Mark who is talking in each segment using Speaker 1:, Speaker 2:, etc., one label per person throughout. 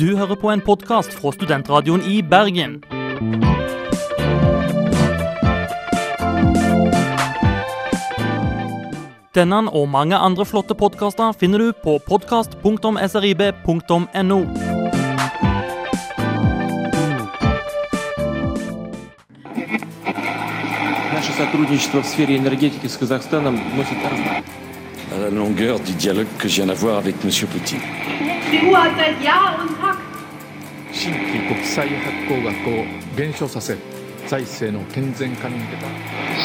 Speaker 1: Du hører på en podkast fra Studentradioen i Bergen. Denne og mange andre flotte podkaster finner du på podkast.srib.no.
Speaker 2: Наше сотрудничество в сфере энергетики с Казахстаном носит
Speaker 3: à la longueur du dialogue que je viens d'avoir avec M. Poutine.
Speaker 4: Die Uhr hat seit Jahr und Tag
Speaker 5: 新規国際発行額を減少させ財政の健全化に向けた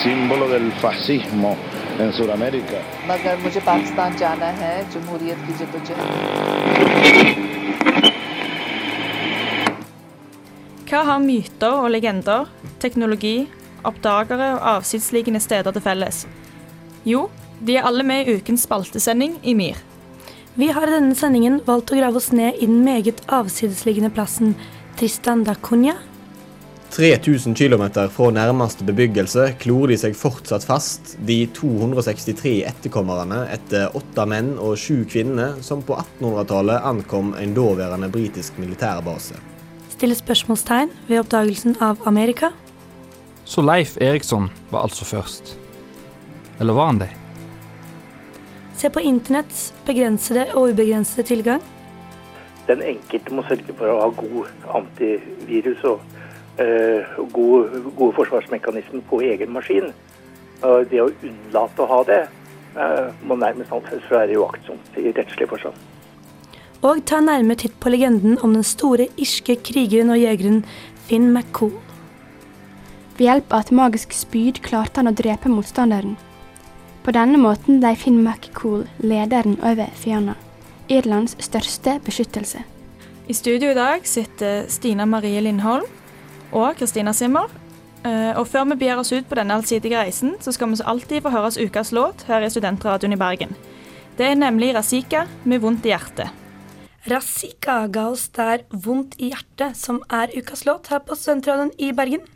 Speaker 6: símbolo del fascismo en Sudamérica.
Speaker 7: मगर मुझे पाकिस्तान जाना है जमहूरियत की जदोजहद
Speaker 8: Hva har myter og legender, teknologi, oppdagere og avsidsliggende steder til felles? Jo, de er alle med i ukens spaltesending i MIR.
Speaker 9: Vi har i denne sendingen valgt å grave oss ned i den meget avsidesliggende plassen Tristan da Cunha.
Speaker 10: 3000 km fra nærmeste bebyggelse klorer de seg fortsatt fast, de 263 etterkommerne etter åtte menn og sju kvinner som på 1800-tallet ankom en daværende britisk militærbase.
Speaker 9: Stiller spørsmålstegn ved oppdagelsen av Amerika.
Speaker 11: Så Leif Eriksson var altså først. Eller var han det?
Speaker 9: Se på internetts begrensede og ubegrensede tilgang.
Speaker 12: Den enkelte må sørge for å ha god antivirus og eh, gode, gode forsvarsmekanismer på egen maskin. Og det å unnlate å ha det eh, må nærmest anses for å være uaktsomt i rettslig forstand.
Speaker 9: Og ta en nærmere titt på legenden om den store irske krigeren og jegeren Finn McCool.
Speaker 13: Ved hjelp av et magisk spyd klarte han å drepe motstanderen. På denne måten ble Finn McCool lederen over Fianna, Irlands største beskyttelse.
Speaker 8: I studio i dag sitter Stina Marie Lindholm og Kristina Simmer. Eh, Og før vi begir oss ut på denne allsidige reisen, så skal vi så alltid få høres ukas låt her i Studentradioen i Bergen. Det er nemlig Razika med vondt i hjertet.
Speaker 9: Razika ga oss der Vondt i hjertet, som er ukas låt her på Studentradioen i Bergen.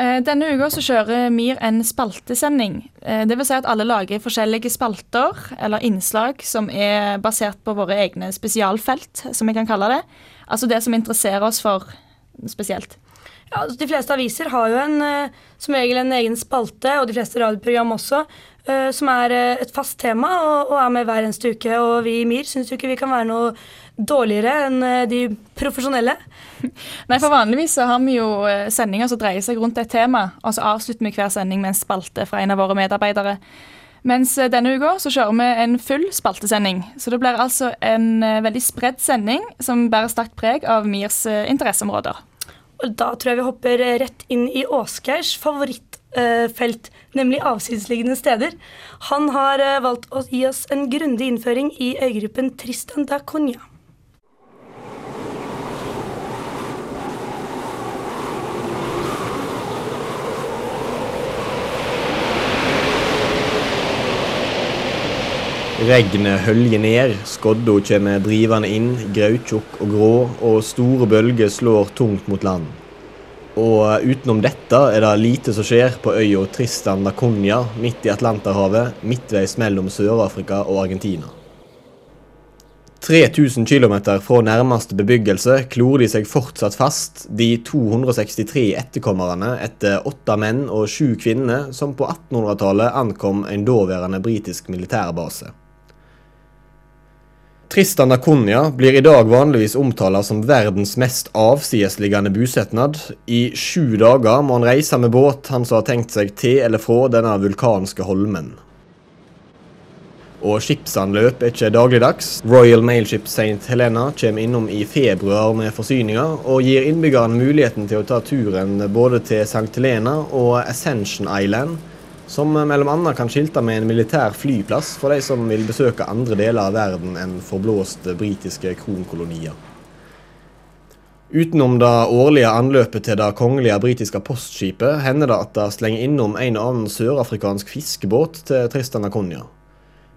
Speaker 8: Eh, Denne uka så kjører MIR en spaltesending. Eh, Det vil si at alle lager forskjellige spalter eller innslag som er basert på våre egne spesialfelt, som vi kan kalle det. Altså det som interesserer oss for spesielt.
Speaker 9: Ja, altså, De fleste aviser har jo en, eh, som regel en egen spalte, og de fleste radioprogram også, som er eh, et fast tema og, er med hver eneste uke. Og vi i MIR syns jo ikke vi kan være noe dårligere enn eh, de profesjonelle.
Speaker 8: Nei, for Vanligvis så har vi jo eh, sendinger som dreier seg rundt et tema, og så avslutter vi hver sending med en spalte fra en av våre medarbeidere. Mens eh, denne uka så kjører vi en full spaltesending. Så det blir altså en eh, veldig spredd sending som bærer sterkt preg av MIRs eh, interesseområder.
Speaker 9: Og da tror jeg vi hopper eh, rett inn i Åsgeirs favorittfelt, nemlig avsidesliggende steder. Han har eh, valgt å gi oss en grundig innføring i øygruppen Tristan da Cunha.
Speaker 10: Regnet høljer ned, skodda kommer drivende inn, grautjukk og grå, og store bølger slår tungt mot land. Og utenom dette er det lite som skjer på øya Tristan da Cunha midt i Atlanterhavet, midtveis mellom Sør-Afrika og Argentina. 3000 km fra nærmeste bebyggelse klorer de seg fortsatt fast, de 263 etterkommerne etter åtte menn og sju kvinner som på 1800-tallet ankom en daværende britisk militærbase. Tristan da Cunha blir i dag vanligvis omtalt som verdens mest avsidesliggende bosetnad. I sju dager må han reise med båt, han som har tenkt seg til eller fra denne vulkanske holmen. Og skipsanløp er ikke dagligdags. Royal Mailship St. Helena kommer innom i februar med forsyninger, og gir innbyggerne muligheten til å ta turen både til St. Helena og Ascension Island, som mellom annet kan skilte med en militær flyplass for de som vil besøke andre deler av verden enn forblåste britiske kronkolonier. Utenom det årlige anløpet til det kongelige britiske postskipet, hender det at det slenger innom en og annen sørafrikansk fiskebåt til Tristan da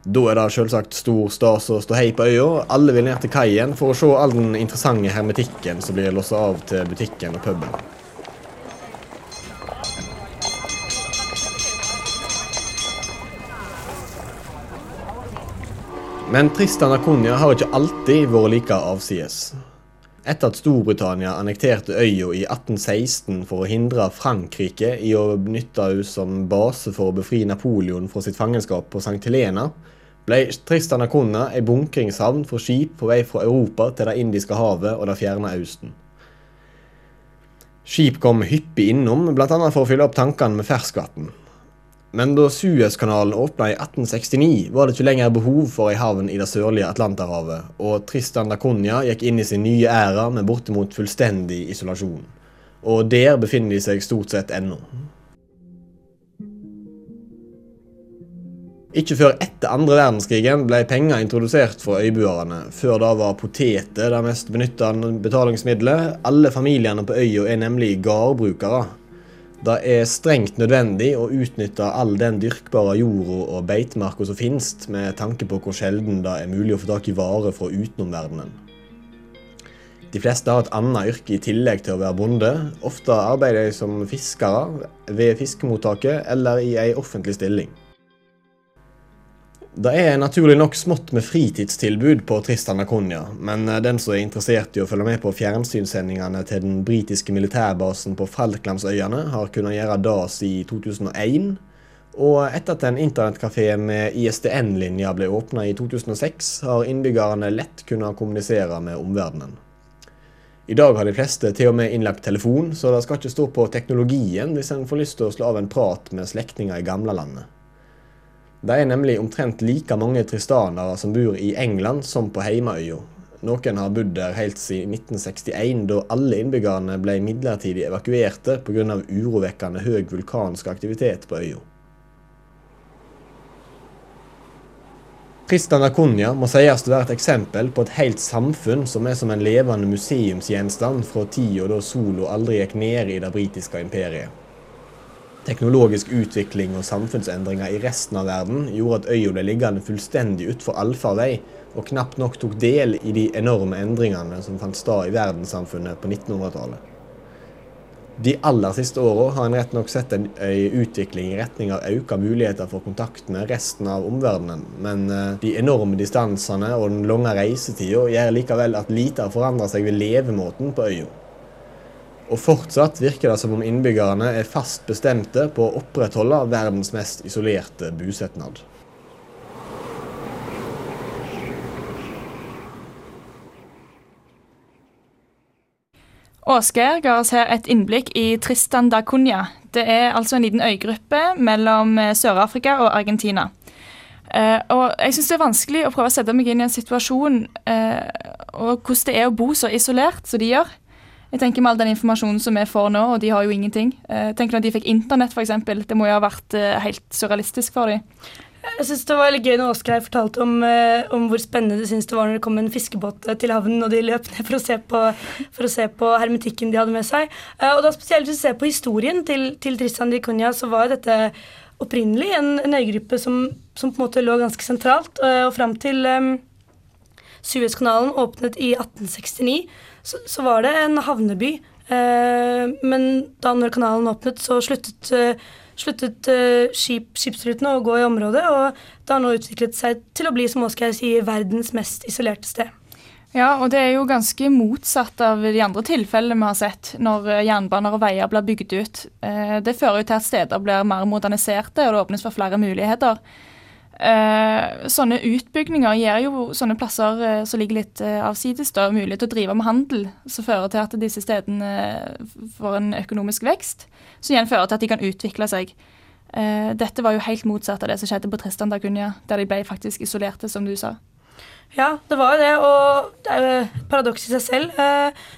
Speaker 10: Da er det selvsagt stor stas å stå hei på øya. Alle vil ned til kaien for å se all den interessante hermetikken som blir låst av til butikken og puben. Men Tristan da har ikke alltid vært like avsides. Etter at Storbritannia annekterte øya i 1816 for å hindre Frankrike i å benytte henne som base for å befri Napoleon fra sitt fangenskap på St. Helena, ble Tristan da Cunha ei bunkringshavn for skip på vei fra Europa til Det indiske havet og det fjerne Østen. Skip kom hyppig innom, bl.a. for å fylle opp tankene med ferskvann. Men da Suezkanalen åpna i 1869, var det ikke lenger behov for ei havn i det sørlige Atlanterhavet, og Tristan da Cunha gikk inn i sin nye æra med bortimot fullstendig isolasjon. Og der befinner de seg stort sett ennå. Ikke før etter andre verdenskrigen ble penger introdusert for øybuerne. Før da var poteter det mest benytta betalingsmiddelet. Alle familiene på øya er nemlig gardbrukere. Det er strengt nødvendig å utnytte all den dyrkbare jorda og beitemarka som finnes, med tanke på hvor sjelden det er mulig å få tak i varer fra utenomverdenen. De fleste har et annet yrke i tillegg til å være bonde. Ofte arbeider de som fiskere ved fiskemottaket eller i ei offentlig stilling. Det er naturlig nok smått med fritidstilbud på Tristan da men eh, den som er interessert i å følge med på fjernsynssendingene til den britiske militærbasen på Falklandsøyene, har kunnet gjøre det siden 2001. Og etter at en internettkafé med ISDN-linja ble åpna i 2006, har innbyggerne lett kunnet kommunisere med omverdenen. I dag har de fleste til og med innlagt telefon, så det skal ikke stå på teknologien hvis en får lyst til å slå av en prat med slektninger i gamlelandet. Det er nemlig omtrent like mange tristanere som bor i England som på heimeøya. Noen har bodd der helt siden 1961, da alle innbyggerne ble midlertidig evakuerte pga. urovekkende høy vulkansk aktivitet på øya. Tristan da Cunha må sies å være et eksempel på et helt samfunn som er som en levende museumsgjenstand fra tida da sola aldri gikk ned i det britiske imperiet. Teknologisk utvikling og samfunnsendringer i resten av verden gjorde at øya ble liggende fullstendig utfor allfarvei, og knapt nok tok del i de enorme endringene som fant sted i verdenssamfunnet på 1900-tallet. De aller siste åra har en rett nok sett en, utvikling i retning av økte muligheter for kontakt med resten av omverdenen, men eh, de enorme distansene og den lange reisetida gjør likevel at lite har forandra seg ved levemåten på øya. Og fortsatt virker det som om innbyggerne er fast bestemte på å opprettholde verdens mest isolerte bosetnad.
Speaker 8: Åsgeir ga oss her et innblikk i Tristan da Cunha. Det er altså en liten øygruppe mellom eh, Sør-Afrika og Argentina. Uh, og jeg syns det er vanskelig å prøve å sette meg inn i en situasjon uh, og hvordan det er å bo så isolert som de gjør. Jeg tenker med all den informasjonen som vi får nå, og de har jo ingenting. Eh, jeg tenker Når de fikk internett, f.eks., det må jo ha vært eh, helt surrealistisk for dem.
Speaker 9: Jeg synes Det var veldig gøy når Oskar fortalte om, eh, om, hvor spennende de syntes det var når det kom en fiskebåt til havnen, og de løp ned for å se på, å se på hermetikken de hadde med seg. Og da Spesielt hvis du ser på historien til, til Tristan de Cunha, så var dette opprinnelig en, en øygruppe som, som, på en måte lå ganske sentralt. Og fram til um, Suezkanalen åpnet i 1869 så, så var det en havneby. Eh, men da når kanalen åpnet, så sluttet, eh, sluttet eh, skip, skipsrutene å gå i området, og det har nå utviklet seg til å bli, som Oskar sier, verdens mest isolerte sted.
Speaker 8: Ja, og det er jo ganske motsatt av de andre tilfellene vi har sett når eh, jernbaner og veier blir bygd ut. Eh, det fører jo til at steder blir mer moderniserte, og det åpnes for flere muligheter. Uh, sånne utbygninger gir jo sånne plasser eh, som ligger litt eh, avsides, da, mulighet til å drive med handel, som fører til at disse stedene får en økonomisk vekst, som igjen fører til at de kan utvikle seg. dette var jo helt motsatt av det som skjedde på Tristan da Cunha, der de ble faktisk isolerte, som du sa.
Speaker 9: Ja, det var jo det, og det er jo paradoks i seg selv.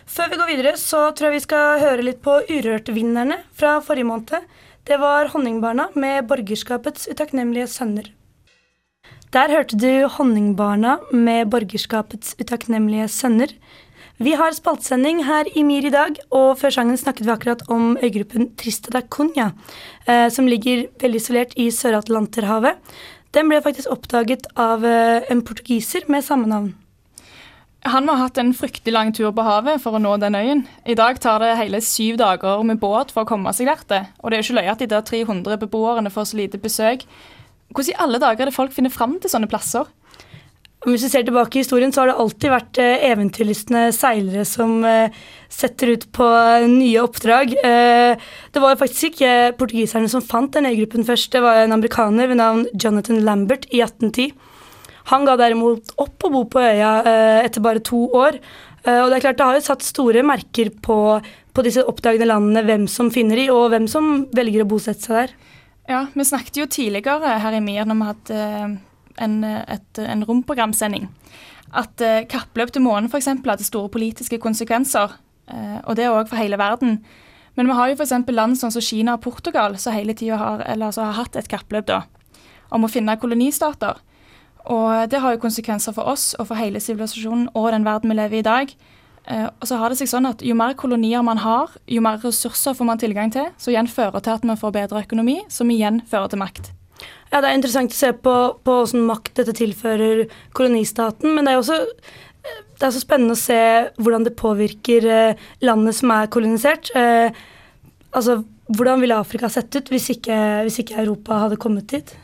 Speaker 9: før vi går videre, så tror jeg vi skal høre litt på Urørt-vinnerne fra forrige måned. Det var Honningbarna med borgerskapets utakknemlige sønner. Der hørte du Honningbarna med borgerskapets utakknemlige sønner. Vi har spaltsending her i MIR i dag, og før sangen snakket vi akkurat om øygruppen Trista da Cunha, eh, som ligger veldig isolert i Sør-Atlanterhavet. Den ble faktisk oppdaget av eh, en portugiser med samme navn.
Speaker 8: Han har hatt en fryktelig lang tur på havet for å nå den øyen. I dag tar det hele syv dager med båt for å komme seg der. Og det er jo ikke løye at de der 300 beboerne får så lite besøk. Hvordan i alle dager er det folk finner fram til sånne plasser?
Speaker 9: Hvis vi ser tilbake i historien, så har det alltid vært eh, eventyrlystne seilere som eh, setter ut på eh, nye oppdrag. Det var faktisk ikke portugiserne som fant den øygruppen først. Det var en amerikaner ved navn Jonathan Lambert i 1810. Han ga derimot opp å bo på øya etter bare to år. Og det er klart det har jo satt store merker på, på disse oppdagende landene hvem som finner de, og hvem som velger å bosette seg der.
Speaker 8: Ja, vi snakket jo tidligere her i MIR når vi hadde eh, en, et, en romprogramsending, at eh, kappløp til månen f.eks. hadde store politiske konsekvenser. Eh, og det òg for hele verden. Men vi har jo f.eks. land som Kina og Portugal som hele tida har, altså har hatt et kappløp da, om å finne kolonistater. Og det har jo konsekvenser for oss og for hele sivilisasjonen og den verden vi lever i i dag. Eh, og så har det seg sånn at Jo mer kolonier man har, jo mer ressurser får man tilgang til, som igjen fører til at man får bedre økonomi, som igjen fører til makt.
Speaker 9: Ja, Det er interessant å se på, på hvordan makt dette tilfører kolonistaten, men det er også det er så spennende å se hvordan det påvirker eh, landet som er kolonisert. Eh, altså, Hvordan ville Afrika sett ut hvis ikke, hvis ikke Europa hadde kommet dit?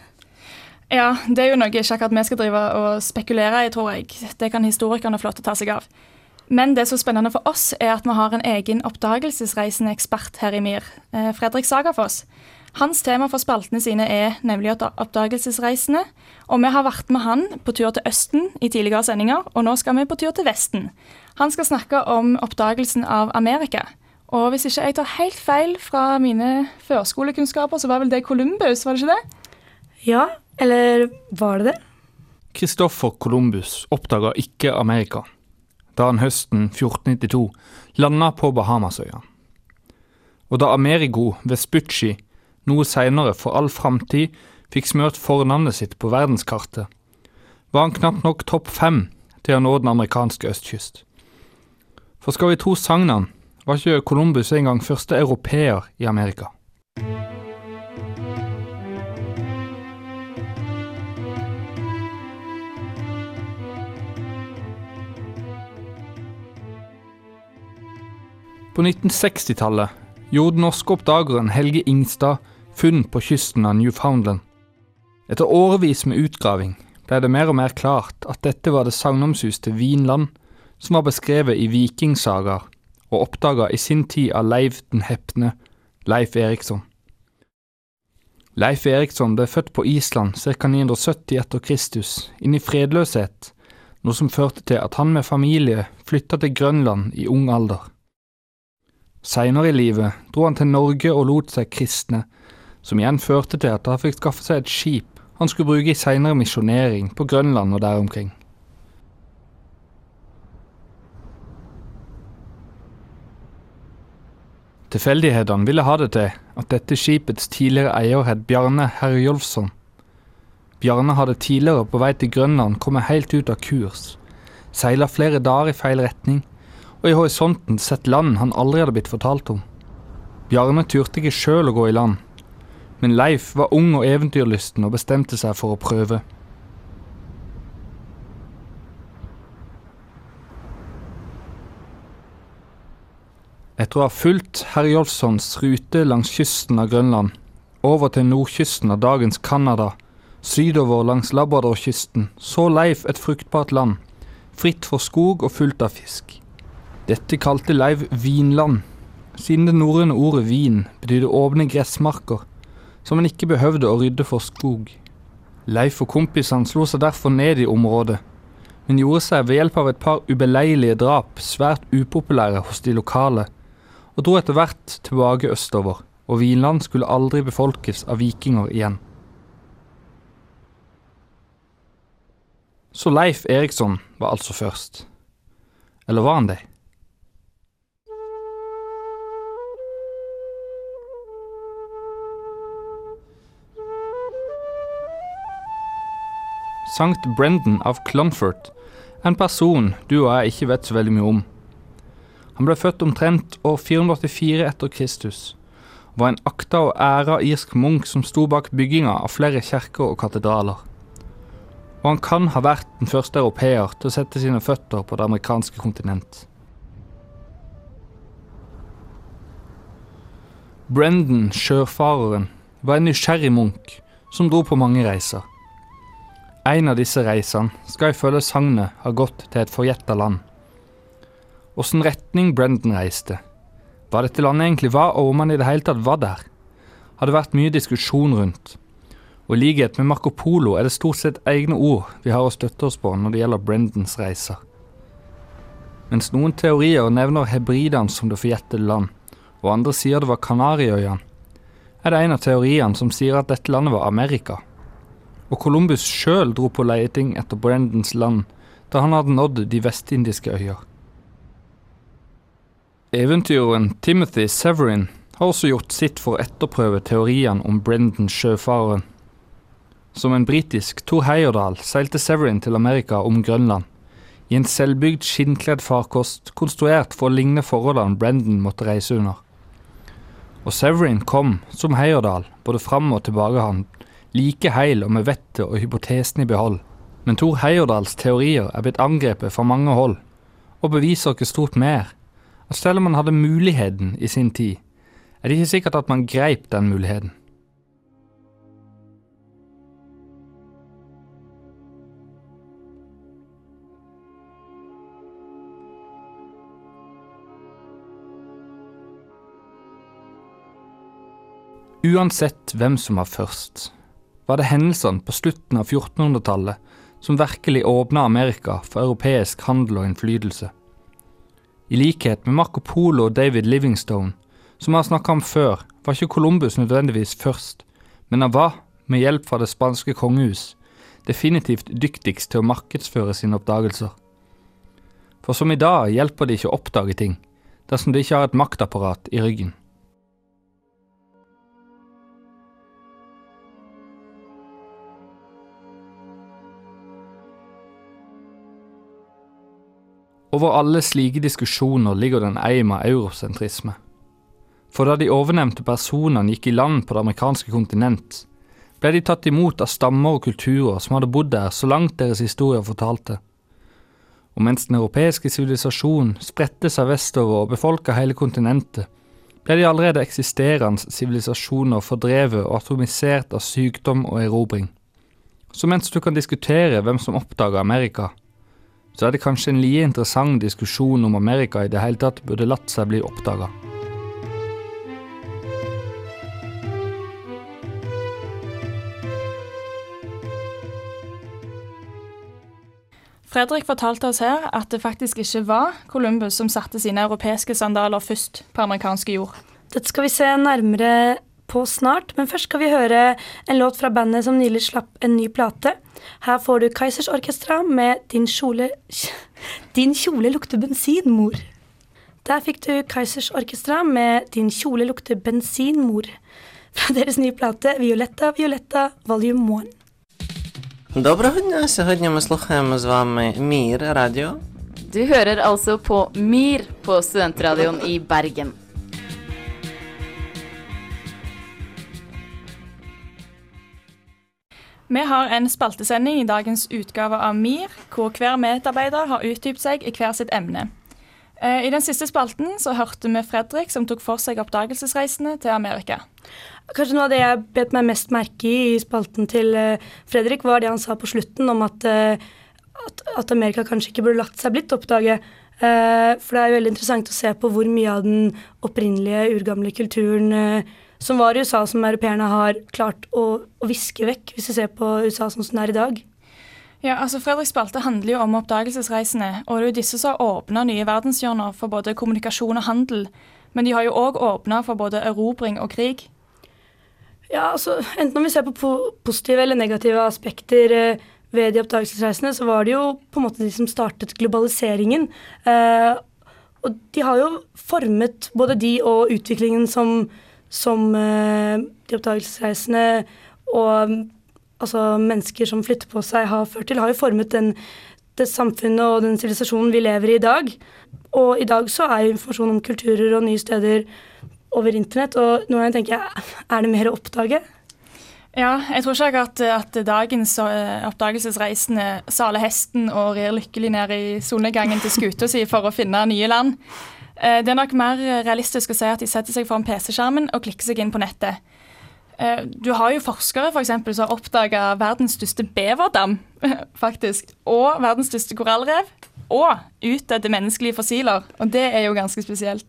Speaker 8: Ja, det er jo noe ikke akkurat vi skal drive og spekulere i, tror jeg. Det kan historikerne få lov til å ta seg av. Men det som er spennende for oss, er at vi har en egen oppdagelsesreisende ekspert her i MIR, eh, Fredrik Sagafoss. Hans tema for spaltene sine er nemlig oppdagelsesreisende. Og vi har vært med han på tur til Østen i tidligere sendinger, og nå skal vi på tur til Vesten. Han skal snakke om oppdagelsen av Amerika. Og hvis ikke jeg tar helt feil fra mine førskolekunnskaper, så var vel det Columbus, var det ikke det?
Speaker 9: Ja, eller var det det?
Speaker 11: Christoffer Columbus oppdaga ikke Amerika da han høsten 1492 landa på Bahamasøya. Og da Amerigo Vespucci noe seinere for all framtid fikk smørt fornavnet sitt på verdenskartet, var han knapt nok topp fem til å nå den amerikanske østkyst. For skal vi tro sagnene, var ikke Columbus engang første europeer i Amerika. På 1960-tallet gjorde norske oppdageren Helge Ingstad funn på kysten av Newfoundland. Etter årevis med utgraving ble det mer og mer klart at dette var det sagnomsuste Vinland som var beskrevet i vikingsagaer og oppdaga i sin tid av Leiv den hepne, Leif Eriksson. Leif Eriksson ble født på Island ca. 970 etter Kristus, inn i fredløshet, noe som førte til at han med familie flytta til Grønland i ung alder. Seinere i livet dro han til Norge og lot seg kristne, som igjen førte til at han fikk skaffe seg et skip han skulle bruke i seinere misjonering på Grønland og der omkring. Tilfeldighetene ville ha det til at dette skipets tidligere eier het Bjarne Herjolfsson. Bjarne hadde tidligere på vei til Grønland kommet helt ut av kurs, seila flere dager i feil retning og i horisonten sett land han aldri hadde blitt fortalt om. Bjarne turte ikke sjøl å gå i land, men Leif var ung og eventyrlysten og bestemte seg for å prøve. Etter å ha fulgt Herjolfssons rute langs kysten av Grønland, over til nordkysten av dagens Canada, sydover langs Labradorkysten, så Leif et fruktbart land, fritt for skog og fullt av fisk. Dette kalte Leiv Vinland, siden det norrøne ordet vin betydde åpne gressmarker, som en ikke behøvde å rydde for skog. Leif og kompisene slo seg derfor ned i området, men gjorde seg ved hjelp av et par ubeleilige drap svært upopulære hos de lokale, og dro etter hvert tilbake østover, og Vinland skulle aldri befolkes av vikinger igjen. Så Leif Eriksson var altså først. Eller var han det? Sankt Brendan av Clonfert, en person du og jeg ikke vet så veldig mye om. Han ble født omtrent år 484 etter Kristus, og var en akta og æra irsk munk som sto bak bygginga av flere kjerker og katedraler. Og han kan ha vært den første europeer til å sette sine føtter på det amerikanske kontinent. Brendan, sjøfareren, var en nysgjerrig munk som dro på mange reiser. En av disse reisene skal ifølge sagnet ha gått til et forgjetta land. Åssen retning Brendan reiste, hva dette landet egentlig var, og om han i det hele tatt var der, har det vært mye diskusjon rundt. Og i likhet med Marco Polo er det stort sett egne ord vi har å støtte oss på når det gjelder Brendans reiser. Mens noen teorier nevner Hebridene som det forjettede land, og andre sier det var Kanariøyene, er det en av teoriene som sier at dette landet var Amerika. Og Columbus sjøl dro på leiting etter Brendans land da han hadde nådd de vestindiske øyer. Eventyreren Timothy Severin har også gjort sitt for å etterprøve teoriene om Brendan sjøfareren. Som en britisk Thor Heyerdahl seilte Severin til Amerika om Grønland, i en selvbygd skinnkledd farkost konstruert for å ligne forholdene Brendan måtte reise under. Og Severin kom, som Heyerdahl, både fram og tilbake han, like heil og med vettet og hypotesen i behold. Men Thor Heyerdahls teorier er blitt angrepet fra mange hold, og beviser ikke stort mer at selv om man hadde muligheten i sin tid, er det ikke sikkert at man greip den muligheten. Uansett hvem som var først, var det hendelsene på slutten av 1400-tallet som virkelig åpna Amerika for europeisk handel og innflytelse. I likhet med Marco Polo og David Livingstone, som vi har snakka om før, var ikke Columbus nødvendigvis først, men han var, med hjelp fra det spanske kongehus, definitivt dyktigst til å markedsføre sine oppdagelser. For som i dag hjelper det ikke å oppdage ting, dersom de ikke har et maktapparat i ryggen. Over alle slike diskusjoner ligger den en eim av eurosentrisme. For da de ovennevnte personene gikk i land på det amerikanske kontinent, ble de tatt imot av stammer og kulturer som hadde bodd der så langt deres historier fortalte. Og mens den europeiske sivilisasjonen spredte seg vestover og befolka hele kontinentet, ble de allerede eksisterende sivilisasjoner fordrevet og atomisert av sykdom og erobring. Så mens du kan diskutere hvem som oppdaga Amerika, så er det kanskje en like interessant diskusjon om Amerika i det hele tatt burde latt seg bli oppdaga.
Speaker 8: Fredrik fortalte oss her at det faktisk ikke var Columbus som satte sine europeiske sandaler først på amerikansk jord.
Speaker 9: Dette skal vi se nærmere på snart, men først skal vi høre en låt fra bandet som nylig slapp en ny plate. Her får du Kaizers Orkestra med Din kjole Din kjole lukter bensin, mor. Der fikk du Kaizers Orkestra med Din kjole lukter bensin, mor. Fra deres nye plate Violetta Violetta volume 1.
Speaker 14: Доброго дня! Сьогодні ми слухаємо з вами Мір радіо.
Speaker 15: Du hører altså på MIR på Studentradioen i Bergen.
Speaker 8: Vi har en spaltesending i dagens utgave av MIR, hvor hver medarbeider har utdypt seg i hver sitt emne. Eh, I den siste spalten så hørte vi Fredrik som tok for seg oppdagelsesreisene til Amerika.
Speaker 9: Kanskje noe av det jeg bet meg mest merke i i spalten til eh, Fredrik, var det han sa på slutten om at, eh, at, at Amerika kanskje ikke burde latt seg blitt oppdage. For det er jo veldig interessant å se på hvor mye av den opprinnelige, urgamle kulturen som var i USA, som europeerne har klart å, å viske vekk, hvis vi ser på USA sånn som det er i dag.
Speaker 8: Ja, altså Fredrik Spalte handler jo om oppdagelsesreisene, og det er jo disse som har åpna nye verdenshjørner for både kommunikasjon og handel. Men de har jo òg åpna for både erobring og krig.
Speaker 9: Ja, altså Enten om vi ser på po positive eller negative aspekter eh, ved de oppdagelsesreisene, så var det jo på en måte de som startet globaliseringen. Eh, og de har jo formet både de og utviklingen som, som eh, de oppdagelsesreisende og altså, mennesker som flytter på seg, har ført til, har jo formet den, det samfunnet og den sivilisasjonen vi lever i i dag. Og i dag så er jo informasjon om kulturer og nye steder over internett, og nå tenker jeg er det mer å oppdage?
Speaker 8: Ja, jeg tror ikke at, at dagens uh, oppdagelsesreisende saler hesten og rir lykkelig ned i solnedgangen til skuta si for å finne nye land. Uh, det er nok mer realistisk å si at de setter seg foran PC-skjermen og klikker seg inn på nettet. Eh, Du har jo forskere for eksempel, som har oppdaga verdens største beverdam, faktisk. Og verdens største korallrev. Og utdødde menneskelige fossiler. Og det er jo ganske spesielt.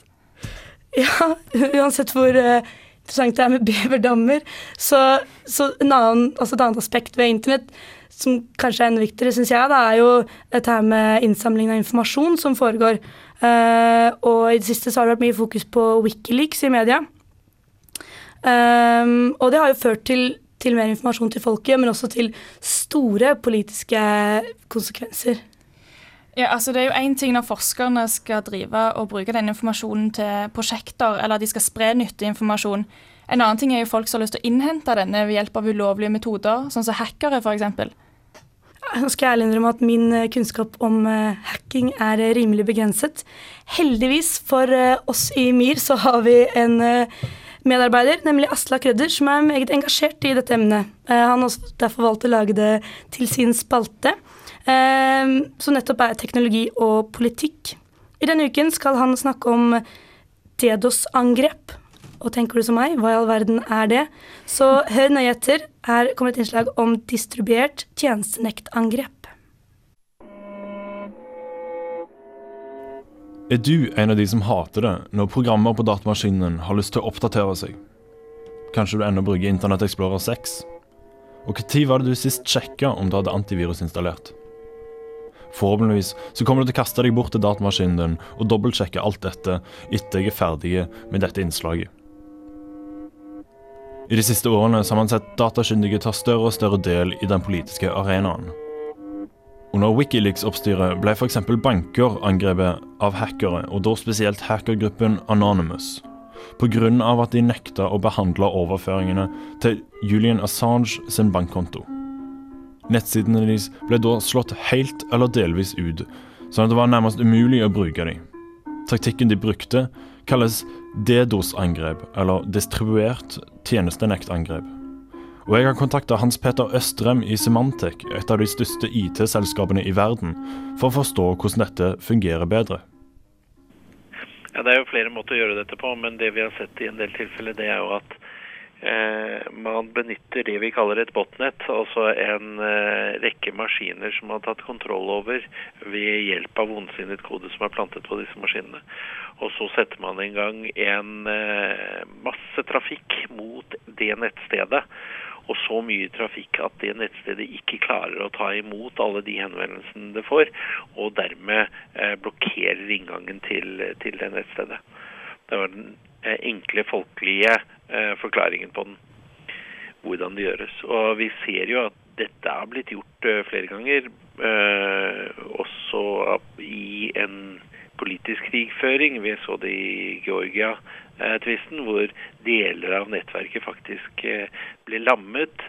Speaker 9: Ja, uansett hvor eh, interessant det er med beverdammer, så, så en annen, altså et annet aspekt ved internett som kanskje er enda viktigere, syns jeg, det er jo dette her med innsamling av informasjon som foregår. Eh, og i det siste så har det vært mye fokus på Wikileaks i media. Um, og det har jo ført til, til mer informasjon til folket, men også til store politiske konsekvenser.
Speaker 8: Ja, altså Det er jo én ting når forskerne skal drive og bruke den informasjonen til prosjekter, eller de skal spre nyttig informasjon. En annen ting er jo folk som har lyst til å innhente denne ved hjelp av ulovlige metoder, sånn som hackere f.eks.
Speaker 9: Nå skal jeg ærlig innrømme at min eh, kunnskap om eh, hacking er eh, rimelig begrenset. Heldigvis for oss i MIR så har vi en medarbeider, nemlig Asla Krødder, som er meget engasjert i dette emnet. Han har derfor valgt å lage det til sin spalte, som nettopp er teknologi og politikk. I denne uken skal han snakke om DDoS-angrep. Og tenker du som meg, hva i all verden er det? Så hør nøye etter. Her kommer et innslag om distribuert tjenestenektangrep.
Speaker 16: Er du en av de som hater det når programmer på datamaskinen har lyst til å oppdatere seg? Kanskje du ennå bruker Internett Explorer 6? Og når var det du sist sjekka om du hadde antivirus installert? Forhåpentligvis så kommer du til å kaste deg bort til datamaskinen din og dobbeltsjekke alt dette etter jeg er ferdig med dette innslaget. I de siste årene har man sett datakyndige ta større og større del i den politiske arenaen. Under Wikileaks-oppstyret ble f.eks. banker angrepet av hackere, og da spesielt hackergruppen Anonymous, pga. at de nekta å behandle overføringene til Julian Assange sin bankkonto. Nettsidene deres ble da slått helt eller delvis ut, sånn at det var nærmest umulig å bruke dem. Taktikken de brukte, kalles DDoS-angrep, eller distribuert tjenestenektangrep. Og jeg har kontakta Hans Peter Østrem i Symantec, et av de største IT-selskapene i verden, for å forstå hvordan dette fungerer bedre.
Speaker 17: Ja, Det er jo flere måter å gjøre dette på, men det vi har sett i en del tilfeller, det er jo at man benytter det vi kaller et botnett, altså en eh, rekke maskiner som man har tatt kontroll over ved hjelp av ondsinnet kode som er plantet på disse maskinene. Og så setter man i gang en eh, masse trafikk mot det nettstedet. Og så mye trafikk at det nettstedet ikke klarer å ta imot alle de henvendelsene det får, og dermed eh, blokkerer inngangen til, til det nettstedet. Det var den eh, enkle, folkelige eh, forklaringen på den, hvordan det gjøres. Og vi ser jo at dette har blitt gjort eh, flere ganger, eh, også i en politisk krigføring. Vi så det i Georgia-tvisten, hvor deler av nettverket faktisk eh, ble lammet.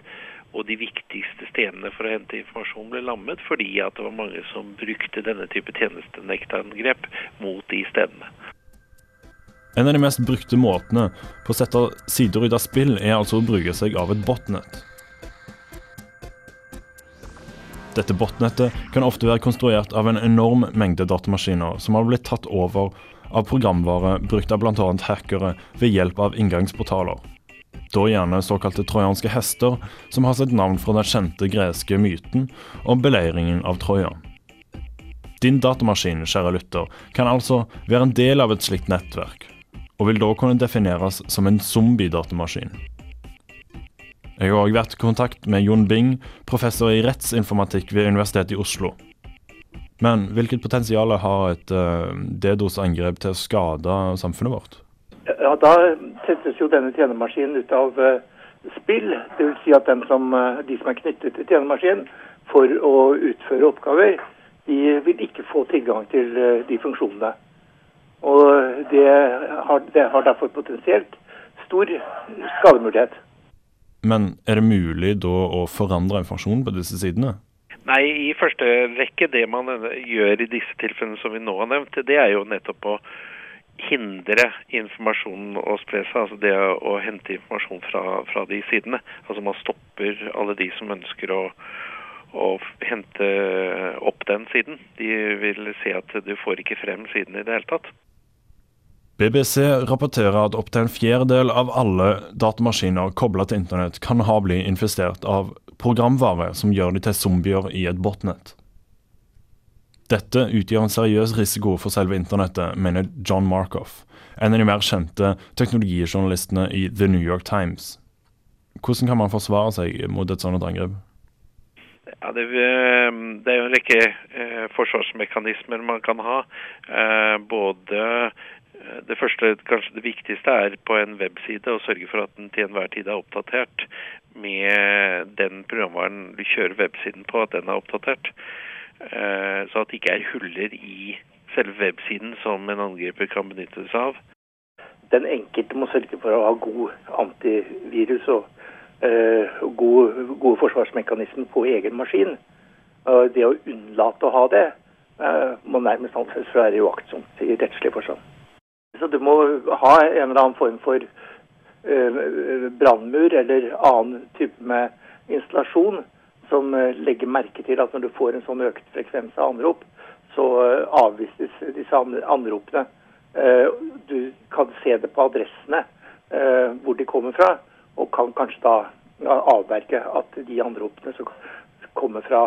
Speaker 17: Og de viktigste stedene for å hente informasjon ble lammet fordi at det var mange som brukte denne type tjenestenektangrep mot de stedene.
Speaker 16: En av de mest brukte måtene på å sette sider ut av spill, er altså å bruke seg av et botnett. Dette botnettet kan ofte være konstruert av en enorm mengde datamaskiner som har blitt tatt over av programvare brukt av bl.a. hackere ved hjelp av inngangsportaler. Da gjerne såkalte trojanske hester, som har sitt navn fra den kjente greske myten om beleiringen av Troja. Din datamaskin, kjære lytter, kan altså være en del av et slikt nettverk, og vil da kunne defineres som en zombie-datamaskin. Jeg har òg vært i kontakt med Jon Bing, professor i rettsinformatikk ved Universitetet i Oslo. Men hvilket potensial har et uh, DDoS-angrep til å skade samfunnet vårt?
Speaker 12: Ja, Da settes jo denne tjenemaskinen ut av uh, spill. Dvs. Si at som, uh, de som er knyttet til tjenemaskinen for å utføre oppgaver, de vil ikke få tilgang til de funksjonene. Og det har, det har derfor potensielt stor skademulighet.
Speaker 16: Men er det mulig da å forandre informasjonen på disse sidene?
Speaker 17: Nei, i første rekke det man gjør i disse tilfellene som vi nå har nevnt, det er jo nettopp å hindre informasjonen å spre seg. Altså det å hente informasjon fra, fra de sidene. Altså man stopper alle de som ønsker å, å hente opp den siden. De vil se at du får ikke frem siden i det hele tatt.
Speaker 16: BBC rapporterer at opptil en fjerdedel av alle datamaskiner kobla til internett kan ha blitt infisert av programvare som gjør de til zombier i et botnett. Dette utgjør en seriøs risiko for selve internettet, mener John Markoff, en av de mer kjente teknologijournalistene i The New York Times. Hvordan kan man forsvare seg mot et sånt angrep?
Speaker 17: Ja, det, det, er jo en rekke eh, forsvarsmekanismer man kan ha. Eh, både det første, kanskje det viktigste, er på en webside å sørge for at den til enhver tid er oppdatert med den programvaren du kjører websiden på, at den er oppdatert. Eh, så at det ikke er huller i selve websiden som en angriper kan benytte seg av.
Speaker 12: Den enkelte må sørge for å ha god antivirus og uh, gode, gode forsvarsmekanismer på egen maskin. Det å unnlate å ha det må nærmest anses for å være uaktsomt i rettslig forstand. Så du må ha en eller annen form for brannmur eller annen type med installasjon som legger merke til at når du får en sånn økt frekvens av anrop, så avvises disse anropene. Du kan se det på adressene hvor de kommer fra, og kan kanskje da avverge at de anropene som kommer fra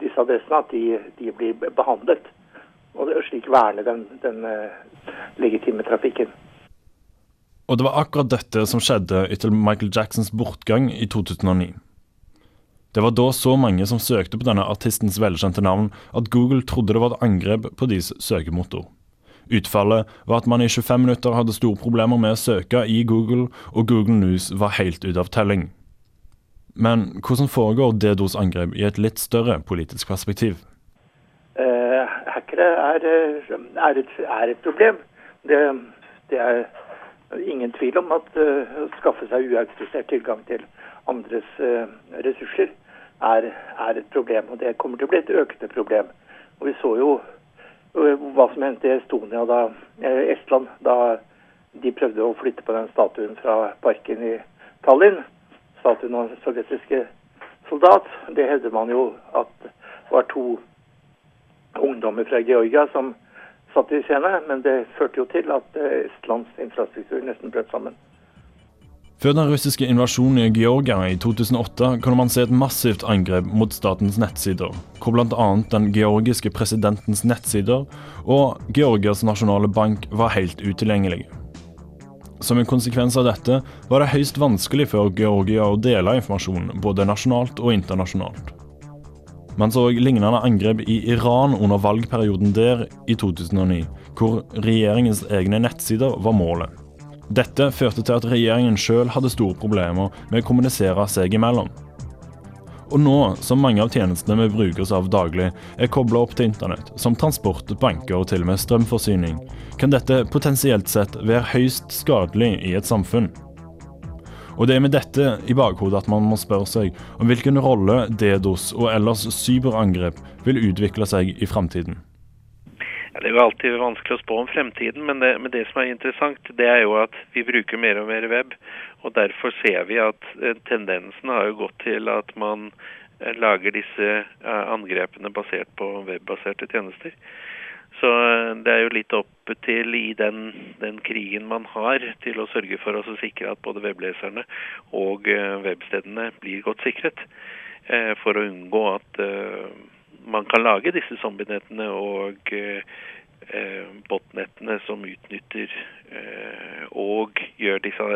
Speaker 12: disse adressene, at de, de blir behandlet. Og slik verne den, den legitime trafikken.
Speaker 16: Og det var akkurat dette som skjedde etter Michael Jacksons bortgang i 2009. Det var da så mange som søkte på denne artistens velkjente navn at Google trodde det var et angrep på deres søkemotor. Utfallet var at man i 25 minutter hadde store problemer med å søke i Google, og Google News var helt ute av telling. Men hvordan foregår DDoS-angrep i et litt større politisk perspektiv?
Speaker 12: Uh, hackere er, er, et, er, et, problem. Det, det, er ingen tvil om at uh, å skaffe seg uautorisert tilgang til andres uh, ressurser er, er, et problem. Og det kommer til å bli et økende problem. Og vi så jo hva som hendte i Estonia da, Estland da de prøvde å flytte på den statuen fra parken i Tallinn statuen av sovjetiske soldat. Det hevder man jo at var to ungdommer fra Georgia som satt i scene, men det førte jo til at eh, Estlands infrastruktur nesten brøt sammen.
Speaker 16: Før den russiske invasjonen i Georgia i 2008 kunne man se et massivt angrep mot statens nettsider, hvor bl.a. den georgiske presidentens nettsider og Georgias nasjonale bank var helt utilgjengelige. Som en konsekvens av dette var det høyst vanskelig for Georgia å dele informasjon både nasjonalt og internasjonalt. Man så lignende angrep i Iran under valgperioden der i 2009, hvor regjeringens egne nettsider var målet. Dette førte til at regjeringen sjøl hadde store problemer med å kommunisere seg imellom. Og nå som mange av tjenestene vi bruker oss av daglig, er kobla opp til internett, som transport, banker og til og med strømforsyning, kan dette potensielt sett være høyst skadelig i et samfunn. Og det er med dette i bakhodet at man må spørre seg om hvilken rolle DDoS og ellers cyberangrep vil utvikle seg i framtiden.
Speaker 17: Ja, det er jo alltid vanskelig å spå om fremtiden, men det, men det, som er interessant, det er jo at vi bruker mer og mer web. Og derfor ser vi at eh, tendensen har jo gått til at man eh, lager disse eh, angrepene basert på webbaserte tjenester. Så det er jo litt opp til i den, den, krigen man har til å sørge for å sikre at både webleserne og webstedene blir godt sikret. For å unngå at man kan lage disse zombienettene og botnettene som utnytter og gjør disse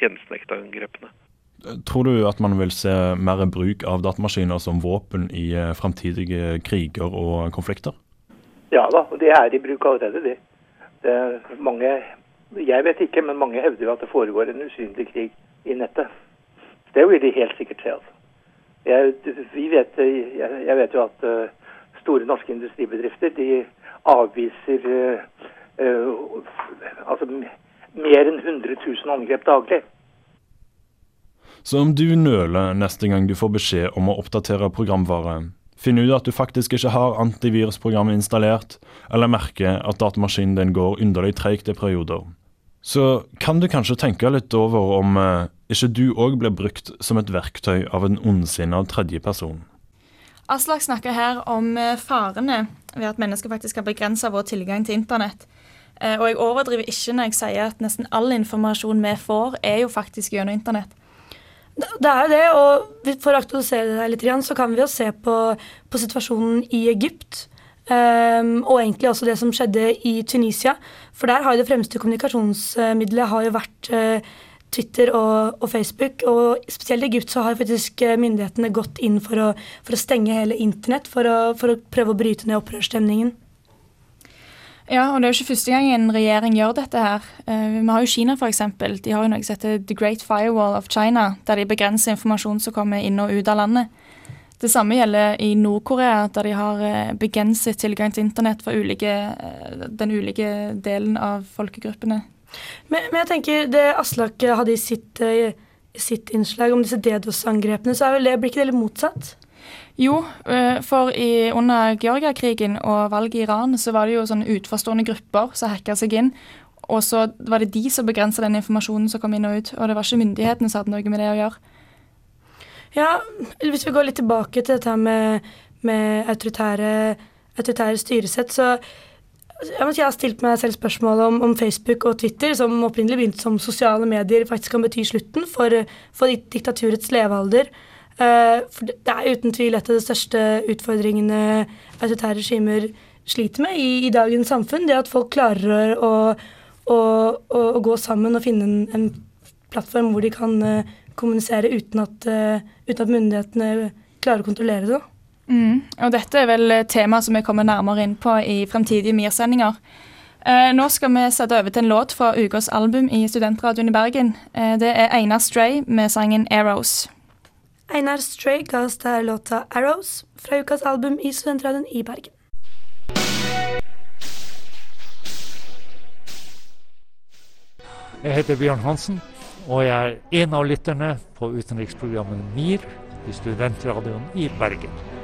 Speaker 17: tjenestenektangrepene.
Speaker 16: Tror du at man vil se mer bruk av datamaskiner som våpen i fremtidige kriger og konflikter?
Speaker 12: Ja da, og det er i bruk allerede, det. det mange, jeg vet ikke, men mange hevder jo at det foregår en usynlig krig i nettet. Det vil de helt sikkert se. altså. Jeg, vet, jeg, jeg vet jo at uh, store norske industribedrifter de avviser uh, uh, altså mer enn 100 000 angrep daglig.
Speaker 16: Så om du nøler neste gang du får beskjed om å oppdatere programvare, finner ut at du faktisk ikke har antivirusprogrammet installert, eller merke at datamaskinen din går underlig treigt i perioder, så kan du kanskje tenke litt over om eh, ikke du òg blir brukt som et verktøy av en ondsinna tredjeperson.
Speaker 8: Aslak snakker her om eh, farene ved at mennesker faktisk kan begrense vår tilgang til internett. Eh, og jeg overdriver ikke når jeg sier at nesten all informasjon vi får, er jo faktisk gjennom internett.
Speaker 9: Det er jo det, og for å aktualisere det her litt, så kan vi jo se på, på situasjonen i Egypt. Um, og egentlig også det som skjedde i Tunisia. For der har jo det fremste kommunikasjonsmiddelet har jo vært uh, Twitter og, og, Facebook. Og spesielt i Egypt så har faktisk eh, myndighetene gått inn for å, for å stenge hele internett for å, for å prøve å bryte ned opprørsstemningen.
Speaker 8: Ja, og det er jo ikke første gang en regjering gjør dette her. Uh, vi har jo Kina, f.eks. De har jo noe som heter The Great Firewall of China, der de begrenser informasjon som kommer inn og ut av landet. Det samme gjelder i Nord-Korea, der de har uh, begrenset tilgang til internett for ulike, uh, den ulike delen av folkegruppene.
Speaker 9: Men, men jeg tenker det Aslak hadde i sitt, sitt innslag om disse DDoS-angrepene, så er vel det, blir ikke det litt motsatt?
Speaker 8: Jo, eh, for i, under Georgia-krigen og valget i Iran så var det jo sånne utforstående grupper som hacka seg inn. Og så var det de som begrensa den informasjonen som kom inn og ut. Og det var ikke myndighetene som hadde noe med det å gjøre.
Speaker 9: Ja, hvis vi går litt tilbake til dette med, med autoritære, autoritære styresett, så jeg, har stilt meg selv spørsmål om, om, Facebook og Twitter, som opprinnelig begynte som sosiale medier, faktisk kan bety slutten for, for diktaturets levealder. Eh, for det er uten tvil et av de største utfordringene autoritære regimer sliter med i, i, dagens samfunn. Det at folk klarer å, å, å, å gå sammen og finne en, en, plattform hvor de kan uh, kommunisere uten at, uh, uten at, myndighetene klarer å kontrollere det.
Speaker 8: Mm. Og dette er vel tema som vi kommer nærmere inn på i fremtidige MIR-sendinger. Eh, nå skal vi sette over til en låt fra ukas album i Studentradioen i Bergen. Eh, det er Einar Stray med sangen 'Arrows'.
Speaker 9: Einar Stray ga oss der låta 'Arrows' fra ukas album i Studentradioen i Bergen.
Speaker 18: Jeg heter Bjørn Hansen, og jeg er en av lytterne på utenriksprogrammet MIR i Studentradioen i Bergen.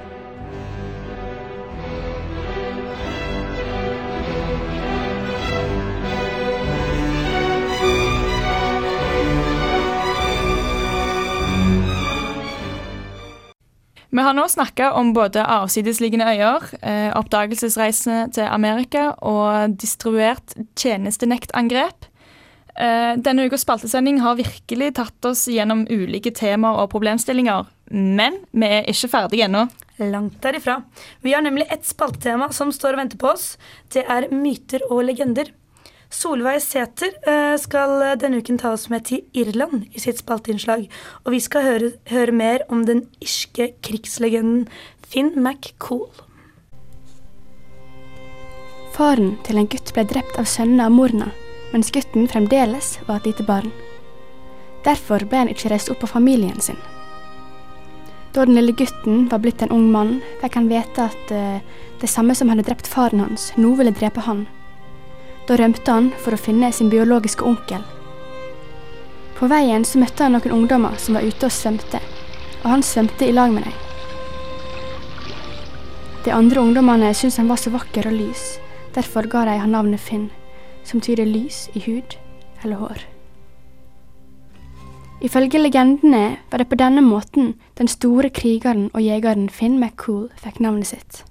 Speaker 8: Vi har nå snakka om både avsidesliggende øyer, eh, oppdagelsesreisene til Amerika og distribuert tjenestenektangrep. Eh, denne ukas spaltesending har virkelig tatt oss gjennom ulike temaer og problemstillinger. Men vi er ikke ferdige ennå.
Speaker 9: Langt derifra. Vi har nemlig ett spaltetema som står og venter på oss. Det er myter og legender. Solveig Sæther eh, skal denne uken ta oss med til Irland i sitt spalteinnslag. Og vi skal høre, høre, mer om den irske krigslegenden Finn McCool.
Speaker 13: Faren til en gutt ble drept av sønnene av morna, mens gutten fremdeles var et lite barn. Derfor ble han ikke reist opp av familien sin. Da den lille gutten var blitt en ung mann, fikk han vite at uh, det samme som hadde drept faren hans, nå ville drepe han. Da rømte han for å finne sin biologiske onkel. På veien så møtte han noen ungdommer som var ute og svømte, og han svømte i lag med dem. De andre ungdommene syntes han var så vakker og lys, derfor ga de han navnet Finn, som tyder lys i hud eller hår. Ifølge legendene var det på denne måten den store krigeren og jegeren Finn McCool fikk navnet sitt.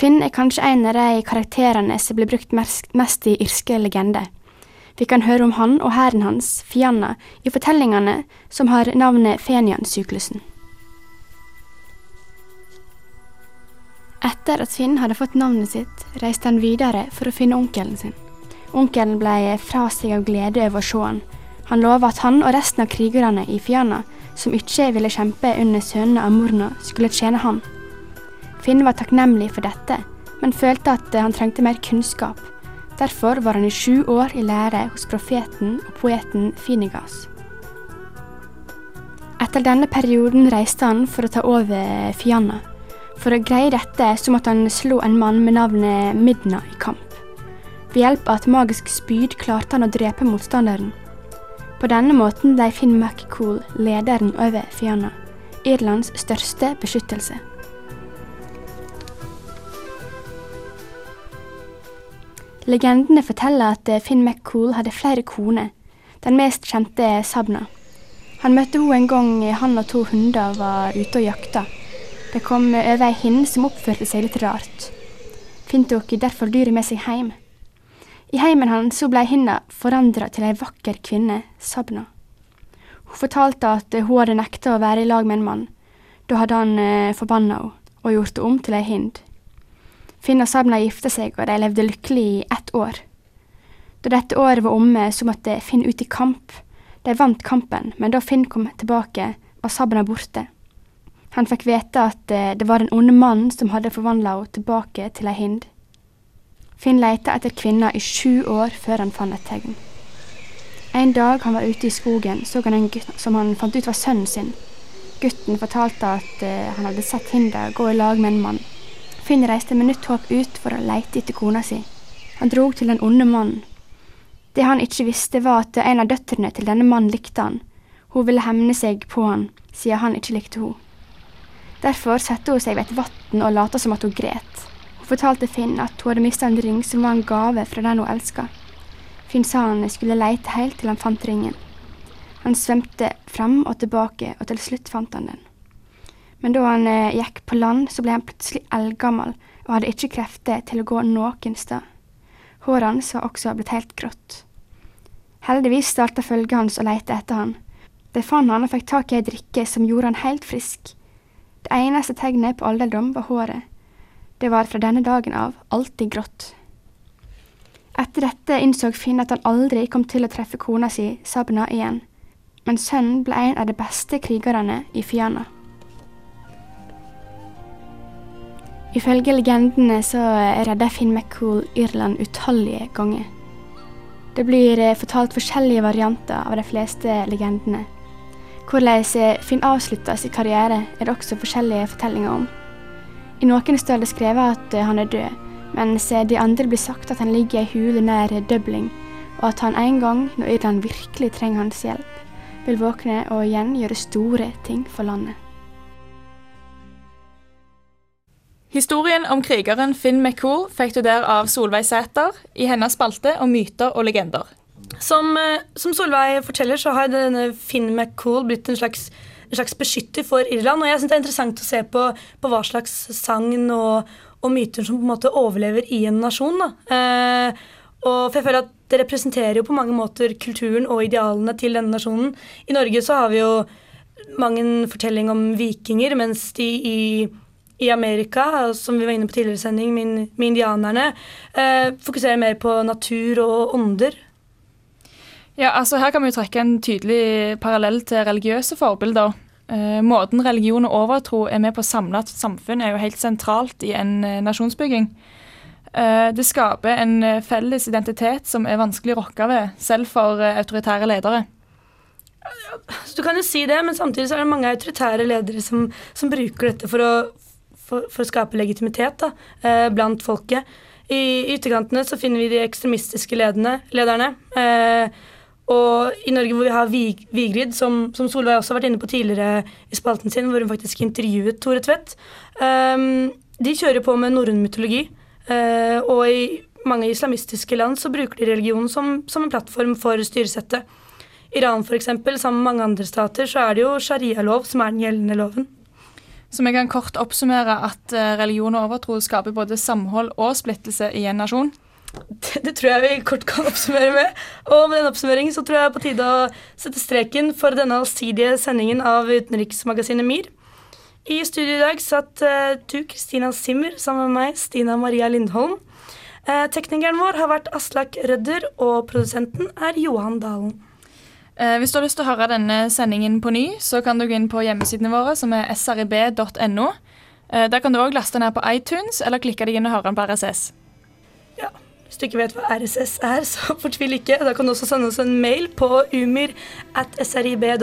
Speaker 13: Finn er kanskje en av de karakterene som blir brukt mest i irske legender. Vi kan høre om han og hæren hans, Fianna, i fortellingene som har navnet Fenian-syklusen. Etter at Finn hadde fått navnet sitt, reiste han videre for å finne onkelen sin. Onkelen ble fra seg av glede over å se han. Han lova at han og resten av krigerne i Fianna, som ikke ville kjempe under sønnene av Morna, skulle tjene han. Finn var takknemlig for dette, men følte at han trengte mer kunnskap. Derfor var han i sju år i lære hos profeten og poeten Finigas. Etter denne perioden reiste han for å ta over Fianna. For å greie dette så måtte han slå en mann med navnet Midna i kamp. Ved hjelp av et magisk spyd klarte han å drepe motstanderen. På denne måten ble Finn McCool lederen over Fianna, Irlands største beskyttelse. Legendene forteller at eh, Finn McCool hadde flere koner. Den mest kjente er Sabna. Han møtte henne en gang han og to hunder var ute og jakta. Det kom over ei hinne som oppførte seg litt rart. Finn tok derfor dyret med seg hjem. I heimen hans ble hinna forandra til ei vakker kvinne, Sabna. Hun fortalte at hun hadde nekta å være i lag med en mann. Da hadde han eh, forbanna henne og gjort henne om til ei hind. Finn og Sabna gifta seg, og de levde lykkelig i ett år. Da dette året var omme, så måtte Finn ut i kamp. De vant kampen, men da Finn kom tilbake, var Sabna borte. Han fikk vite at eh, det var den onde mannen som hadde forvandla henne tilbake til ei hind. Finn leita etter kvinna i sju år før han fant et tegn. En dag han var ute i skogen, så han en gutt som han fant ut var sønnen sin. Gutten fortalte at eh, han hadde sett Hinda gå i lag med en mann. Finn reiste med nytt håp ut for å leite etter kona si. Han drog til den onde mannen. Det han ikke visste, var at en av døtrene til denne mannen likte han. Hun ville hemne seg på han, siden han ikke likte henne. Derfor satte hun seg ved et vann og lot som at hun gret. Hun fortalte Finn at hun hadde mista en ring som var en gave fra den hun elska. Finn sa han skulle leite helt til han fant ringen. Han svømte fram og tilbake, og til slutt fant han den. Men da han eh, gikk på land, så ble han plutselig eldgammel og hadde ikke krefter til å gå noen sted. Håret hans var også blitt helt grått. Heldigvis starta følget hans å leite etter han. De fant han og fikk tak i ei drikke som gjorde han helt frisk. Det eneste tegnet på alderdom var håret. Det var fra denne dagen av alltid grått. Etter dette innså Finn at han aldri kom til å treffe kona si, Sabna, igjen. Men sønnen ble en av de beste krigerne i Fiana. Ifølge legendene så redda Finn McCool Irland utallige ganger. Det blir eh, fortalt forskjellige varianter av de fleste legendene. Hvordan Finn avslutta sin karriere, er det også forskjellige fortellinger om. I noen står det skrevet at eh, han er død, mens de andre blir sagt at han ligger i ei hule nær Dublin, og at han en gang, når Irland virkelig trenger hans hjelp, vil våkne og igjen gjøre store ting for landet.
Speaker 8: Historien om krigeren Finn McCool fikk du der av Solveig Sæter i hennes spalte om myter og legender.
Speaker 9: Som, eh, som Solveig forteller, så har denne Finn McCool blitt en slags, en slags beskytter for Irland. Og jeg synes det er interessant å se på, på hva slags sagn og, og, myter som på en måte overlever i en nasjon. Eh, og for jeg føler at Det representerer jo på mange måter kulturen og idealene til denne nasjonen. I Norge så har vi jo mange fortellinger om vikinger, mens de i i Amerika, som vi var inne på tidligere i sending, med, indianerne, eh, fokuserer mer på natur og ånder.
Speaker 8: Ja, altså Her kan vi jo trekke en tydelig parallell til religiøse forbilder. Eh, måten religion og overtro er med på å samle et samfunn, er jo helt sentralt i en eh, nasjonsbygging. Eh, det skaper en eh, felles identitet som er vanskelig å rokke ved, selv for eh, autoritære ledere.
Speaker 9: Du kan jo si det, men samtidig så er det mange autoritære ledere som, som bruker dette for å for, for, å skape legitimitet da, eh, blant folket. I ytterkantene så finner vi de ekstremistiske ledene, lederne. Eh, og i Norge hvor vi har Vig, Vigrid, som, som, Solveig også har vært inne på tidligere i spalten sin, hvor hun faktisk intervjuet Tore Tvedt, eh, de kjører på med norrøn mytologi. Og i mange islamistiske land så bruker de religion som, som en plattform for styresettet. Iran f.eks., sammen med mange andre stater, så er det jo sharialov som er den gjeldende loven.
Speaker 8: Så vi kan kort oppsummere at eh, religion og overtro skaper både samhold og splittelse i en nasjon.
Speaker 9: Det, det, tror jeg vi kort kan oppsummere med. Og med den oppsummeringen så tror jeg på tide å sette streken for denne allsidige sendingen av utenriksmagasinet MIR. I studio i dag satt uh, du, Kristina Simmer, sammen med meg, Stina Maria Lindholm. Uh, teknikeren vår har vært Aslak Rødder, og produsenten er Johan Dalen.
Speaker 8: Eh, hvis du har lyst til å høre denne sendingen på ny, så kan du gå inn på hjemmesidene våre, som er srib.no. Eh, der kan du òg laste ned på iTunes, eller klikke deg inn og høre den på RSS.
Speaker 9: Ja, Hvis du ikke vet hva RSS er, så fortvil ikke. Da kan du også sende oss en mail på umir.srib.no.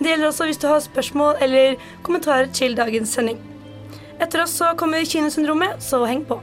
Speaker 9: Det gjelder også hvis du har spørsmål eller kommentarer til dagens sending. Etter oss så kommer Kinosyndromet, så heng på.